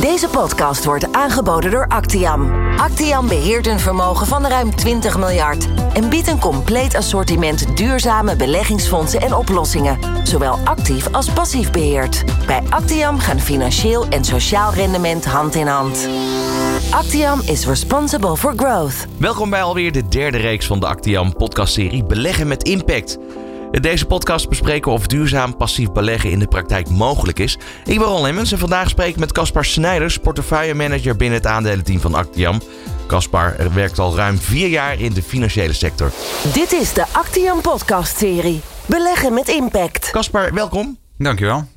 Deze podcast wordt aangeboden door Actiam. Actiam beheert een vermogen van ruim 20 miljard en biedt een compleet assortiment duurzame beleggingsfondsen en oplossingen, zowel actief als passief beheerd. Bij Actiam gaan financieel en sociaal rendement hand in hand. Actiam is responsible for growth. Welkom bij alweer de derde reeks van de Actiam podcastserie Beleggen met Impact. In deze podcast bespreken we of duurzaam passief beleggen in de praktijk mogelijk is. Ik ben Ron Lemmens en vandaag spreek ik met Caspar Snijders, portefeuillemanager binnen het aandelenteam van Actiam. Caspar werkt al ruim vier jaar in de financiële sector. Dit is de Actiam podcast-serie Beleggen met Impact. Caspar, welkom. Dankjewel.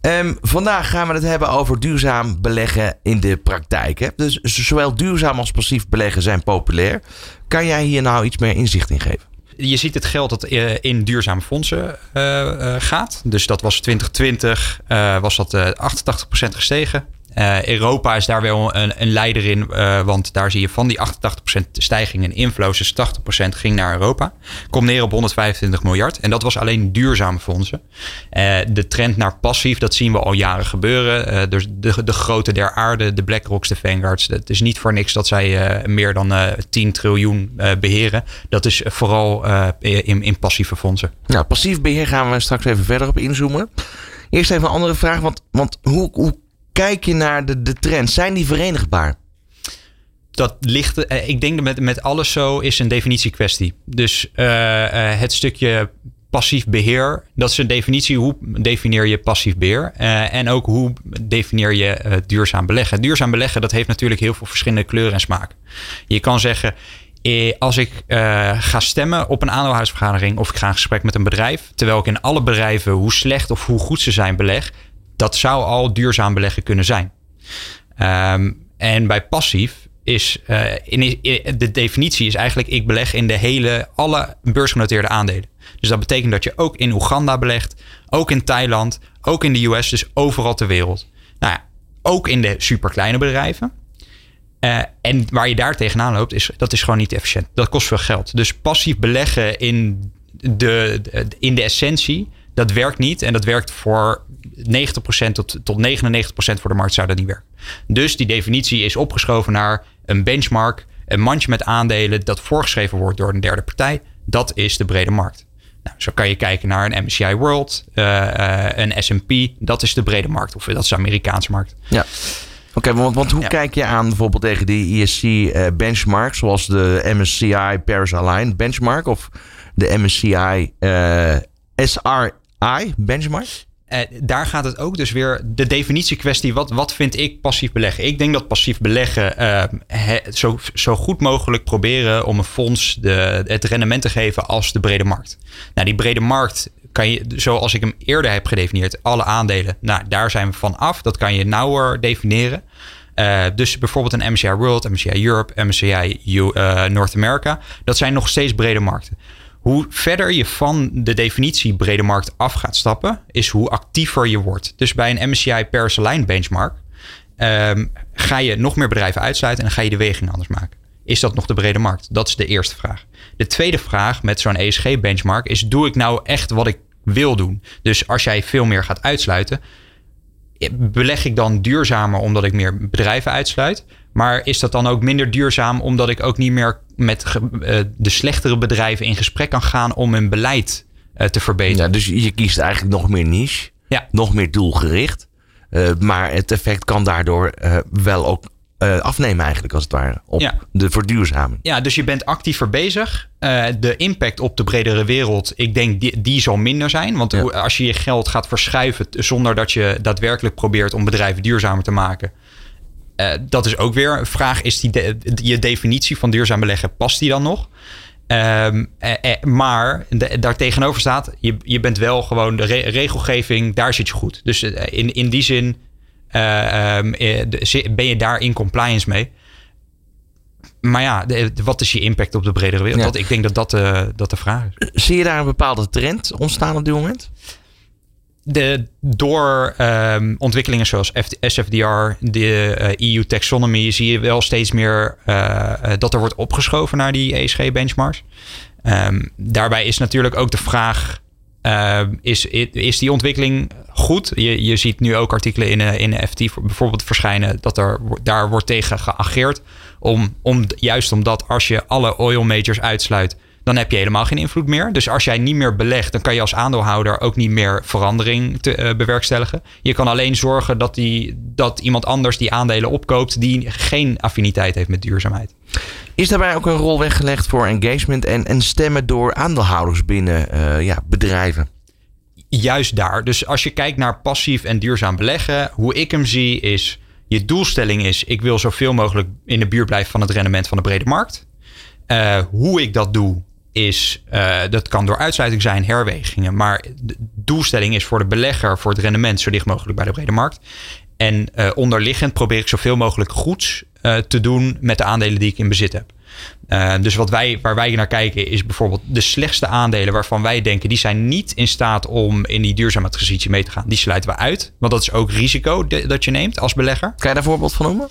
Um, vandaag gaan we het hebben over duurzaam beleggen in de praktijk. Hè? Dus zowel duurzaam als passief beleggen zijn populair. Kan jij hier nou iets meer inzicht in geven? Je ziet het geld dat uh, in duurzame fondsen uh, uh, gaat. Dus dat was 2020, was dat 88% gestegen. Uh, Europa is daar wel een, een leider in, uh, want daar zie je van die 88% stijging in inflows, dus 80% ging naar Europa. Komt neer op 125 miljard. En dat was alleen duurzame fondsen. Uh, de trend naar passief, dat zien we al jaren gebeuren. dus de, de grote der aarde, de BlackRocks, de Vanguards. Het is niet voor niks dat zij meer dan 10 triljoen beheren. Dat is vooral in, in passieve fondsen. Nou, passief beheer gaan we straks even verder op inzoomen. Eerst even een andere vraag, want, want hoe, hoe kijk je naar de, de trends? Zijn die verenigbaar? Dat ligt, eh, ik denk dat met, met alles zo is een definitiekwestie. Dus uh, uh, het stukje passief beheer, dat is een definitie. Hoe definieer je passief beheer? En ook hoe definieer je duurzaam beleggen? Duurzaam beleggen, dat heeft natuurlijk heel veel verschillende kleuren en smaak. Je kan zeggen, als ik ga stemmen op een aandeelhoudersvergadering of ik ga in gesprek met een bedrijf, terwijl ik in alle bedrijven, hoe slecht of hoe goed ze zijn, beleg, dat zou al duurzaam beleggen kunnen zijn. Um, en bij passief is uh, in, de definitie is eigenlijk ik beleg in de hele alle beursgenoteerde aandelen. Dus dat betekent dat je ook in Oeganda belegt, ook in Thailand, ook in de US, dus overal ter wereld. Nou ja, ook in de superkleine bedrijven. Uh, en waar je daar tegenaan loopt, is dat is gewoon niet efficiënt. Dat kost veel geld. Dus passief beleggen in de, in de essentie dat werkt niet. En dat werkt voor 90% tot, tot 99% voor de markt zou dat niet werken. Dus die definitie is opgeschoven naar een benchmark, een mandje met aandelen dat voorgeschreven wordt door een derde partij. Dat is de brede markt. Nou, zo kan je kijken naar een MSCI World, uh, uh, een S&P. Dat is de brede markt, of dat is de Amerikaanse markt. Ja. Oké, okay, want, want, hoe ja. kijk je aan bijvoorbeeld tegen die ESG uh, benchmark, zoals de MSCI Paris Aligned benchmark of de MSCI SR AI, benchmark? Uh, daar gaat het ook dus weer de definitiekwestie. Wat, wat vind ik passief beleggen? Ik denk dat passief beleggen uh, he, zo, zo goed mogelijk proberen om een fonds de, het rendement te geven als de brede markt. Nou, die brede markt kan je, zoals ik hem eerder heb gedefinieerd, alle aandelen. Nou, daar zijn we van af. Dat kan je nauwer definiëren. Uh, dus bijvoorbeeld een MSCI World, MSCI Europe, MSCI U, North America. Dat zijn nog steeds brede markten. Hoe verder je van de definitie brede markt af gaat stappen, is hoe actiever je wordt. Dus bij een MSCI Paris Align benchmark um, ga je nog meer bedrijven uitsluiten en ga je de weging anders maken. Is dat nog de brede markt? Dat is de eerste vraag. De tweede vraag met zo'n ESG-benchmark is: doe ik nou echt wat ik wil doen? Dus als jij veel meer gaat uitsluiten, beleg ik dan duurzamer omdat ik meer bedrijven uitsluit? Maar is dat dan ook minder duurzaam omdat ik ook niet meer met uh, de slechtere bedrijven in gesprek kan gaan om hun beleid uh, te verbeteren? Ja, dus je kiest eigenlijk nog meer niche, ja. nog meer doelgericht. Uh, maar het effect kan daardoor wel ook afnemen eigenlijk als het ware op ja. de verduurzaming. Ja, dus je bent actiever bezig. de impact op de bredere wereld, ik denk die, die zal minder zijn. Want ja. als je je geld gaat verschuiven zonder dat je daadwerkelijk probeert om bedrijven duurzamer te maken uh, dat is ook weer een vraag. Is die de, je definitie van duurzaam beleggen, past die dan nog? Um, eh, eh, maar de, daar tegenover staat, je, je bent wel gewoon de re regelgeving, daar zit je goed. Dus in, in die zin uh, um, ben je daar in compliance mee. Maar ja, de, wat is je impact op de bredere wereld? Ja. Dat, ik denk dat dat, uh, dat de vraag is. Zie je daar een bepaalde trend ontstaan op dit moment? De, door um, ontwikkelingen zoals SFDR, de EU taxonomy, zie je wel steeds meer uh, dat er wordt opgeschoven naar die ESG-benchmarks. Um, daarbij is natuurlijk ook de vraag: uh, is, is die ontwikkeling goed. Je, je ziet nu ook artikelen in, in de FT bijvoorbeeld verschijnen dat er daar wordt tegen geageerd. Om, om, juist omdat als je alle oil majors uitsluit, dan heb je helemaal geen invloed meer. Dus als jij niet meer belegt, dan kan je als aandeelhouder ook niet meer verandering te, uh, bewerkstelligen. Je kan alleen zorgen dat, die, dat iemand anders die aandelen opkoopt die geen affiniteit heeft met duurzaamheid. Is daarbij ook een rol weggelegd voor engagement en, en stemmen door aandeelhouders binnen uh, ja, bedrijven? Juist daar. Dus als je kijkt naar passief en duurzaam beleggen, hoe ik hem zie is, je doelstelling is, ik wil zoveel mogelijk in de buurt blijven van het rendement van de brede markt. Uh, hoe ik dat doe, is, uh, dat kan door uitsluiting zijn, herwegingen. Maar de doelstelling is voor de belegger, voor het rendement, zo dicht mogelijk bij de brede markt. En uh, onderliggend probeer ik zoveel mogelijk goeds uh, te doen met de aandelen die ik in bezit heb. Dus wat wij, waar wij naar kijken is bijvoorbeeld de slechtste aandelen waarvan wij denken die zijn niet in staat om in die duurzaamheidstransitie mee te gaan. Die sluiten we uit. Want dat is ook risico dat je neemt als belegger. Kan je daar een voorbeeld van noemen?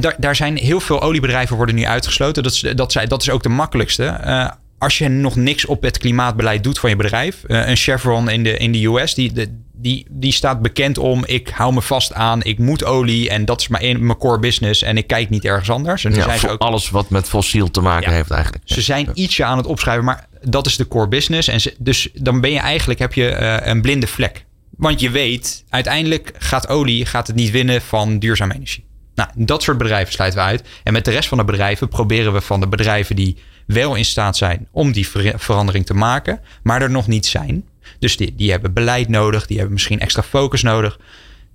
Daar, daar zijn heel veel oliebedrijven worden nu uitgesloten. Dat is, dat, dat is ook de makkelijkste. Uh, als je nog niks op het klimaatbeleid doet van je bedrijf. Uh, een Chevron in de, in de US, die, de, die, die staat bekend om... ik hou me vast aan, ik moet olie... en dat is mijn, mijn core business en ik kijk niet ergens anders. En ja, zijn voor ook, alles wat met fossiel te maken Ja. heeft eigenlijk. ze zijn ietsje aan het opschrijven, maar dat is de core business. En ze, dus dan ben je eigenlijk, heb je eh, een blinde vlek. Want je weet, uiteindelijk gaat olie gaat het niet winnen van duurzame energie. Nou, dat soort bedrijven sluiten we uit. En met de rest van de bedrijven proberen we van de bedrijven die wel in staat zijn om die ver- verandering te maken, maar er nog niet zijn. Dus die, die hebben beleid nodig, die hebben misschien extra focus nodig.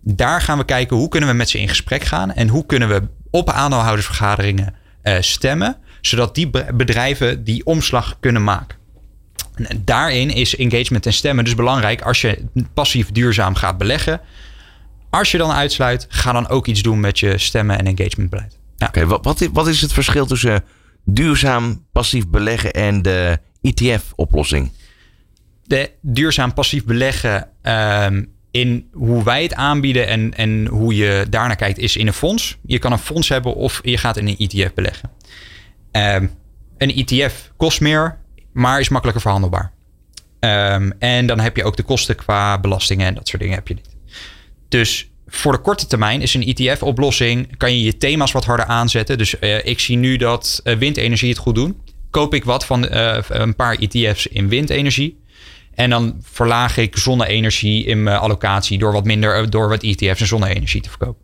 Daar gaan we kijken hoe kunnen we met ze in gesprek gaan en hoe kunnen we op aandeelhoudersvergaderingen eh, stemmen, zodat die be- bedrijven die omslag kunnen maken. En daarin is engagement en stemmen dus belangrijk als je passief duurzaam gaat beleggen. Als je dan uitsluit, ga dan ook iets doen met je stemmen en engagementbeleid. Ja. Oké, wat, wat, is, wat is het verschil tussen duurzaam passief beleggen en de ETF-oplossing? de duurzaam passief beleggen um, in hoe wij het aanbieden en, en hoe je daarnaar kijkt, is in een fonds. Je kan een fonds hebben of je gaat in een ETF beleggen. Um, een ETF kost meer, maar is makkelijker verhandelbaar. Um, en dan heb je ook de kosten qua belastingen en dat soort dingen heb je niet. Dus voor de korte termijn is een ETF-oplossing, kan je je thema's wat harder aanzetten. Dus uh, ik zie nu dat uh, windenergie het goed doen. Koop ik wat van uh, een paar ETF's in windenergie. En dan verlaag ik zonne-energie in mijn allocatie door wat minder, door wat ETF's en zonne-energie te verkopen.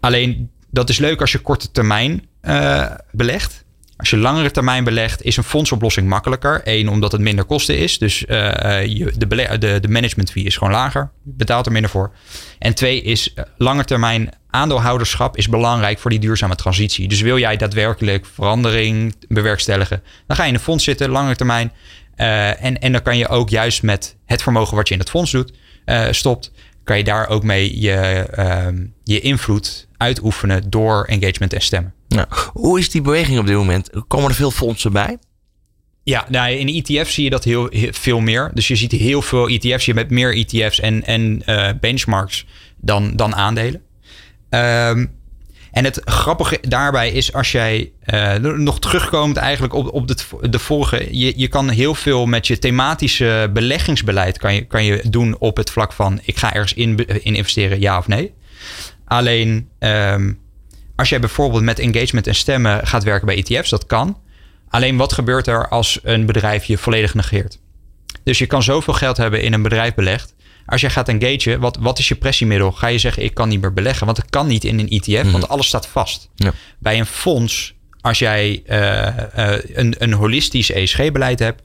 Alleen dat is leuk als je korte termijn belegt. Als je langere termijn belegt, is een fondsoplossing makkelijker. Eén, omdat het minder kosten is. Dus uh, je, de, de, management fee is gewoon lager. Betaalt er minder voor. En twee is, uh, lange termijn aandeelhouderschap is belangrijk voor die duurzame transitie. Dus wil jij daadwerkelijk verandering bewerkstelligen, dan ga je in een fonds zitten, lange termijn. En, en dan kan je ook juist met het vermogen wat je in het fonds doet, stopt, kan je daar ook mee je, uh, je invloed uitoefenen door engagement en stemmen. Ja. Hoe is die beweging op dit moment? Komen er veel fondsen bij? Ja, nou, in ETF zie je dat heel, heel, veel meer. Dus je ziet heel veel ETF's. Je hebt meer ETF's en, en uh, benchmarks dan, dan aandelen. Um, en het grappige daarbij is als jij uh, nog terugkomend eigenlijk op, op de, de vorige. Je, je kan heel veel met je thematische beleggingsbeleid kan je, kan je doen op het vlak van ik ga ergens in, in investeren, ja of nee. Alleen um, als jij bijvoorbeeld met engagement en stemmen gaat werken bij ETF's, dat kan. Alleen wat gebeurt er als een bedrijf je volledig negeert? Dus je kan zoveel geld hebben in een bedrijf belegd. Als jij gaat engagen, wat, wat is je pressiemiddel? Ga je zeggen, ik kan niet meer beleggen? Want dat kan niet in een ETF, mm-hmm. want alles staat vast. Ja. Bij een fonds, als jij uh, uh, een, een holistisch ESG-beleid hebt...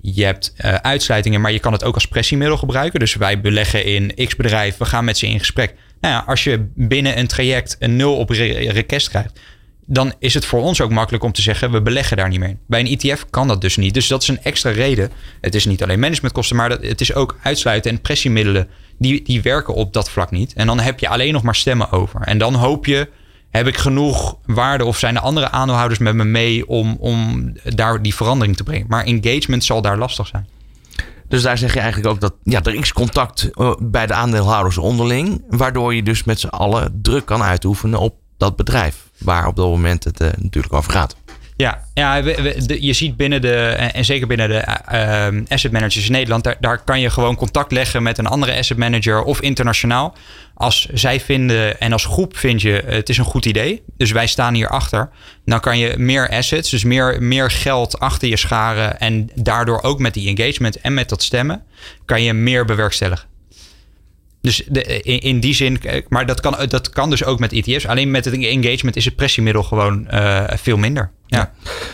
je hebt uh, uitsluitingen, maar je kan het ook als pressiemiddel gebruiken. Dus wij beleggen in x bedrijf, we gaan met ze in gesprek. Nou ja, als je binnen een traject een nul op re- request krijgt... dan is het voor ons ook makkelijk om te zeggen... we beleggen daar niet meer. Bij een ETF kan dat dus niet. Dus dat is een extra reden. Het is niet alleen managementkosten... maar het is ook uitsluiten en pressiemiddelen... Die, die werken op dat vlak niet. En dan heb je alleen nog maar stemmen over. En dan hoop je... heb ik genoeg waarde of zijn er andere aandeelhouders met me mee... om, om daar die verandering te brengen. Maar engagement zal daar lastig zijn. Dus daar zeg je eigenlijk ook dat ja, er is contact bij de aandeelhouders onderling. Waardoor je dus met z'n allen druk kan uitoefenen op dat bedrijf. Waar op dat moment het uh, natuurlijk over gaat. Ja, ja je ziet binnen de, en zeker binnen de uh, asset managers in Nederland, daar, daar kan je gewoon contact leggen met een andere asset manager of internationaal. Als zij vinden en als groep vind je het is een goed idee, dus wij staan hier achter, dan kan je meer assets, dus meer, meer geld achter je scharen en daardoor ook met die engagement en met dat stemmen, kan je meer bewerkstelligen. Dus de, in, die zin, maar dat kan, dat kan dus ook met ETF's. Alleen met het engagement is het pressiemiddel gewoon uh, veel minder. Ja.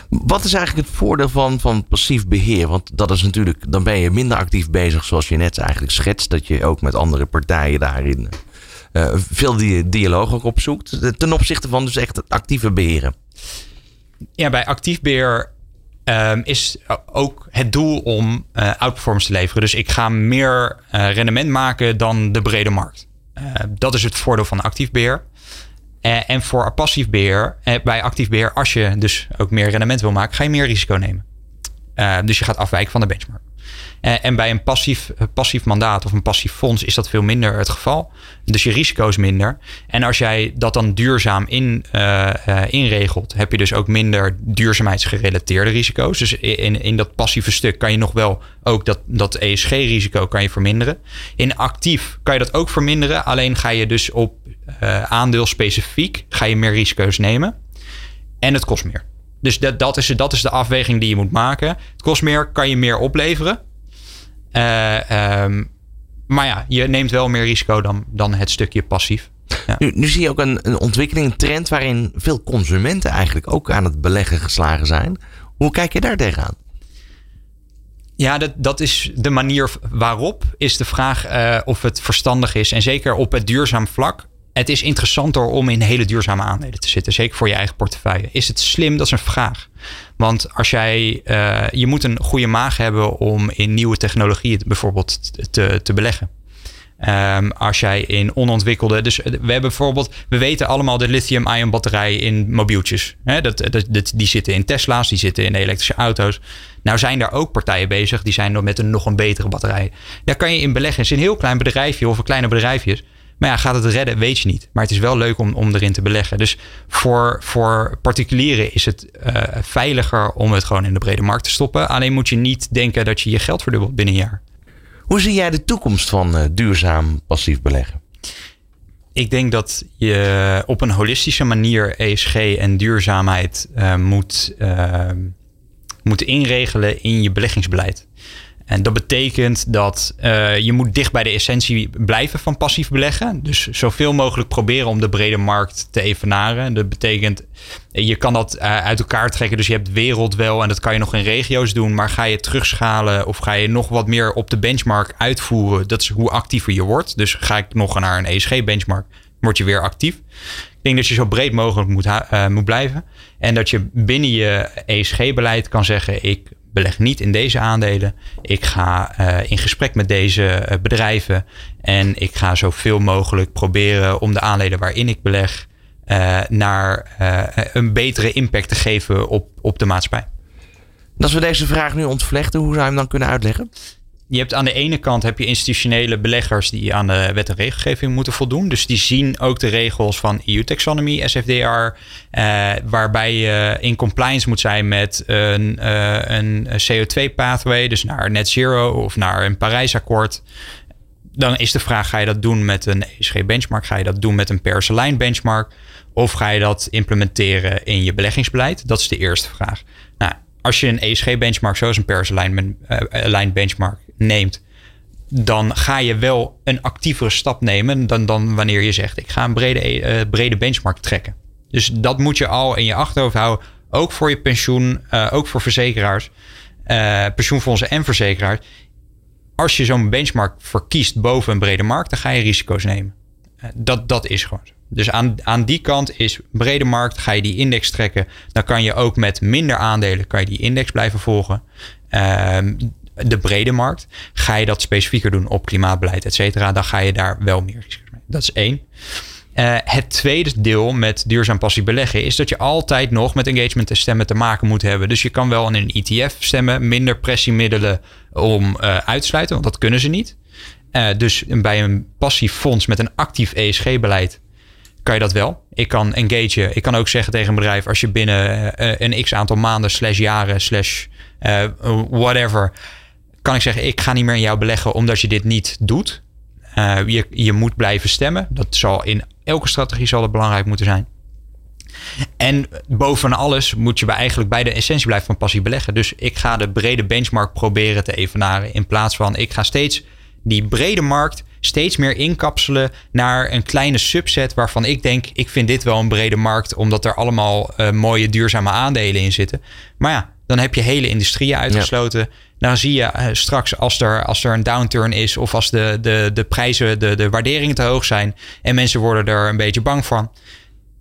Wat is eigenlijk het voordeel van, van passief beheer? Want dat is natuurlijk, dan ben je minder actief bezig, zoals je net eigenlijk schetst. Dat je ook met andere partijen daarin veel die, dialoog ook opzoekt. Ten opzichte van dus echt het actieve beheren. Ja, bij actief beheer um, is ook het doel om uh, outperformance te leveren. Dus ik ga meer rendement maken dan de brede markt. Dat is het voordeel van actief beheer. en voor passief beheer, bij actief beheer, als je dus ook meer rendement wil maken, ga je meer risico nemen. dus je gaat afwijken van de benchmark. Eh, en bij een passief, eh, passief mandaat of een passief fonds is dat veel minder het geval. Dus je risico is minder. En als jij dat dan duurzaam in, uh, inregelt, heb je dus ook minder duurzaamheidsgerelateerde risico's. Dus in, in dat passieve stuk kan je nog wel ook dat, dat ESG-risico kan je verminderen. In actief kan je dat ook verminderen. Alleen ga je dus op aandeel specifiek ga je meer risico's nemen. En het kost meer. Dus dat, dat, is, dat is de afweging die je moet maken. Het kost meer, kan je meer opleveren. Uh, maar ja, je neemt wel meer risico dan, dan het stukje passief. Ja. Nu, nu, zie je ook een, een ontwikkeling, een trend waarin veel consumenten eigenlijk ook aan het beleggen geslagen zijn. Hoe kijk je daar tegenaan? Ja, dat, dat is de manier waarop is de vraag uh, of het verstandig is. En zeker op het duurzaam vlak het is interessanter om in hele duurzame aandelen te zitten. Zeker voor je eigen portefeuille. Is het slim? Dat is een vraag. Want als jij, uh, je moet een goede maag hebben om in nieuwe technologieën bijvoorbeeld te, te beleggen. Um, als jij in onontwikkelde. Dus we hebben bijvoorbeeld. We weten allemaal de lithium-ion batterij in mobieltjes. Hè, dat, dat, dat, die zitten in Tesla's, die zitten in elektrische auto's. Nou zijn daar ook partijen bezig. Die zijn met een nog een betere batterij. Daar kan je in beleggen. Het is een heel klein bedrijfje of een kleine bedrijfjes. Maar ja, gaat het redden, weet je niet. Maar het is wel leuk om, om erin te beleggen. Dus voor, voor particulieren is het uh, veiliger om het gewoon in de brede markt te stoppen. Alleen moet je niet denken dat je je geld verdubbelt binnen een jaar. Hoe zie jij de toekomst van uh, duurzaam passief beleggen? Ik denk dat je op een holistische manier ESG en duurzaamheid uh, moet, moet inregelen in je beleggingsbeleid. En dat betekent dat uh, je moet dicht bij de essentie blijven van passief beleggen. Dus zoveel mogelijk proberen om de brede markt te evenaren. Dat betekent, je kan dat uh, uit elkaar trekken. Dus je hebt wereld wel en dat kan je nog in regio's doen. Maar ga je terugschalen of ga je nog wat meer op de benchmark uitvoeren. Dat is hoe actiever je wordt. Dus ga ik nog naar een ESG-benchmark, word je weer actief. Ik denk dat je zo breed mogelijk moet, moet blijven. En dat je binnen je ESG-beleid kan zeggen: ik beleg niet in deze aandelen. Ik ga uh, in gesprek met deze uh, bedrijven. En ik ga zoveel mogelijk proberen om de aandelen waarin ik beleg. Uh, naar een betere impact te geven op, op de maatschappij. Als we deze vraag nu ontvlechten, hoe zou je hem dan kunnen uitleggen? Je hebt aan de ene kant heb je institutionele beleggers die aan de wet en regelgeving moeten voldoen. Dus die zien ook de regels van EU-taxonomie, SFDR, eh, waarbij je in compliance moet zijn met een, uh, een CO2-pathway, dus naar net zero of naar een Parijsakkoord. Dan is de vraag, ga je dat doen met een ESG-benchmark? Ga je dat doen met een Paris-Align-benchmark? Of ga je dat implementeren in je beleggingsbeleid? Dat is de eerste vraag. Nou, als je een ESG-benchmark zoals een Paris-Align-benchmark neemt, dan ga je wel een actievere stap nemen dan, dan wanneer je zegt: ik ga een brede, uh, brede benchmark trekken. Dus dat moet je al in je achterhoofd houden. Ook voor je pensioen, uh, ook voor verzekeraars, uh, pensioenfondsen en verzekeraars. Als je zo'n benchmark verkiest boven een brede markt, dan ga je risico's nemen. dat, dat is gewoon. Dus aan, aan die kant is brede markt, ga je die index trekken. Dan kan je ook met minder aandelen kan je die index blijven volgen. Uh, de brede markt. Ga je dat specifieker doen op klimaatbeleid, et cetera, dan ga je daar wel meer. Dat is één. Uh, het tweede deel met duurzaam passie beleggen is dat je altijd nog met engagement en stemmen te maken moet hebben. Dus je kan wel in een ETF stemmen, minder pressiemiddelen om uh, uitsluiten, want dat kunnen ze niet. Uh, dus bij een passief fonds met een actief ESG-beleid kan je dat wel. Ik kan engagen. Ik kan ook zeggen tegen een bedrijf, als je binnen een x aantal maanden, slash jaren, slash whatever, kan ik zeggen, ik ga niet meer in jou beleggen omdat je dit niet doet. je, je moet blijven stemmen. Dat zal in elke strategie zal het belangrijk moeten zijn. En boven alles moet je bij eigenlijk bij de essentie blijven van passie beleggen. Dus ik ga de brede benchmark proberen te evenaren. In plaats van ik ga steeds die brede markt steeds meer inkapselen naar een kleine subset waarvan ik denk, ik vind dit wel een brede markt, omdat er allemaal uh, mooie duurzame aandelen in zitten. Maar ja, dan heb je hele industrieën uitgesloten. Dan zie je uh, straks als er, als er een downturn is of als de, de, de prijzen, de, de waarderingen te hoog zijn en mensen worden er een beetje bang van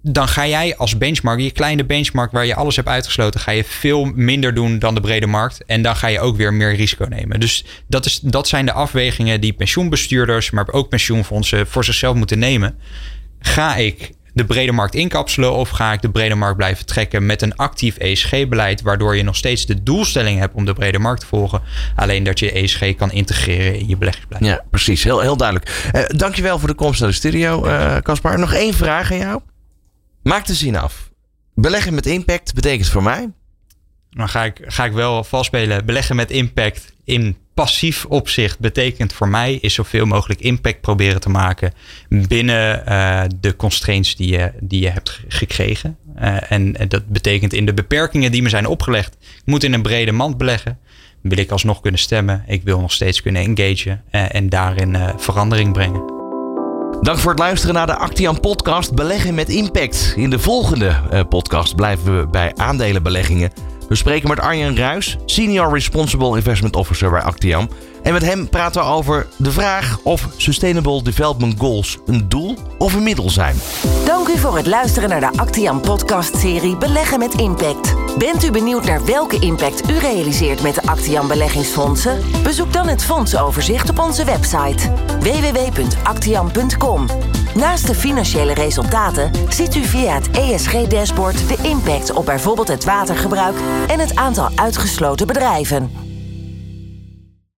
dan ga jij als benchmark, je kleine benchmark waar je alles hebt uitgesloten, ga je veel minder doen dan de brede markt. En dan ga je ook weer meer risico nemen. Dus dat, is, dat zijn de afwegingen die pensioenbestuurders, maar ook pensioenfondsen voor zichzelf moeten nemen. Ga ik de brede markt inkapselen of ga ik de brede markt blijven trekken met een actief ESG-beleid, waardoor je nog steeds de doelstelling hebt om de brede markt te volgen, alleen dat je ESG kan integreren in je beleggingsbeleid. Ja, precies. Heel, heel duidelijk. Uh, dankjewel voor de komst naar de studio, eh, Caspar. Uh, nog één vraag aan jou. Maak de zin af. Beleggen met impact betekent voor mij. Dan ga ik, ga ik wel vastspelen. Beleggen met impact in passief opzicht betekent voor mij is zoveel mogelijk impact proberen te maken binnen uh, de constraints die je, die je hebt gekregen. Uh, en, dat betekent in de beperkingen die me zijn opgelegd. Ik moet in een brede mand beleggen. Wil ik alsnog kunnen stemmen. Ik wil nog steeds kunnen engagen uh, en daarin verandering brengen. Dank voor het luisteren naar de Actian podcast Beleggen met Impact. In de volgende podcast blijven we bij aandelenbeleggingen. We spreken met Arjen Ruis, Senior Responsible Investment Officer bij Actiam. En met hem praten we over de vraag of Sustainable Development Goals een doel of een middel zijn. Dank u voor het luisteren naar de Actiam podcast-serie Beleggen met Impact. Bent u benieuwd naar welke impact u realiseert met de Actiam beleggingsfondsen? Bezoek dan het fondsoverzicht op onze website www.actiam.com. Naast de financiële resultaten ziet u via het ESG-dashboard de impact op bijvoorbeeld het watergebruik en het aantal uitgesloten bedrijven.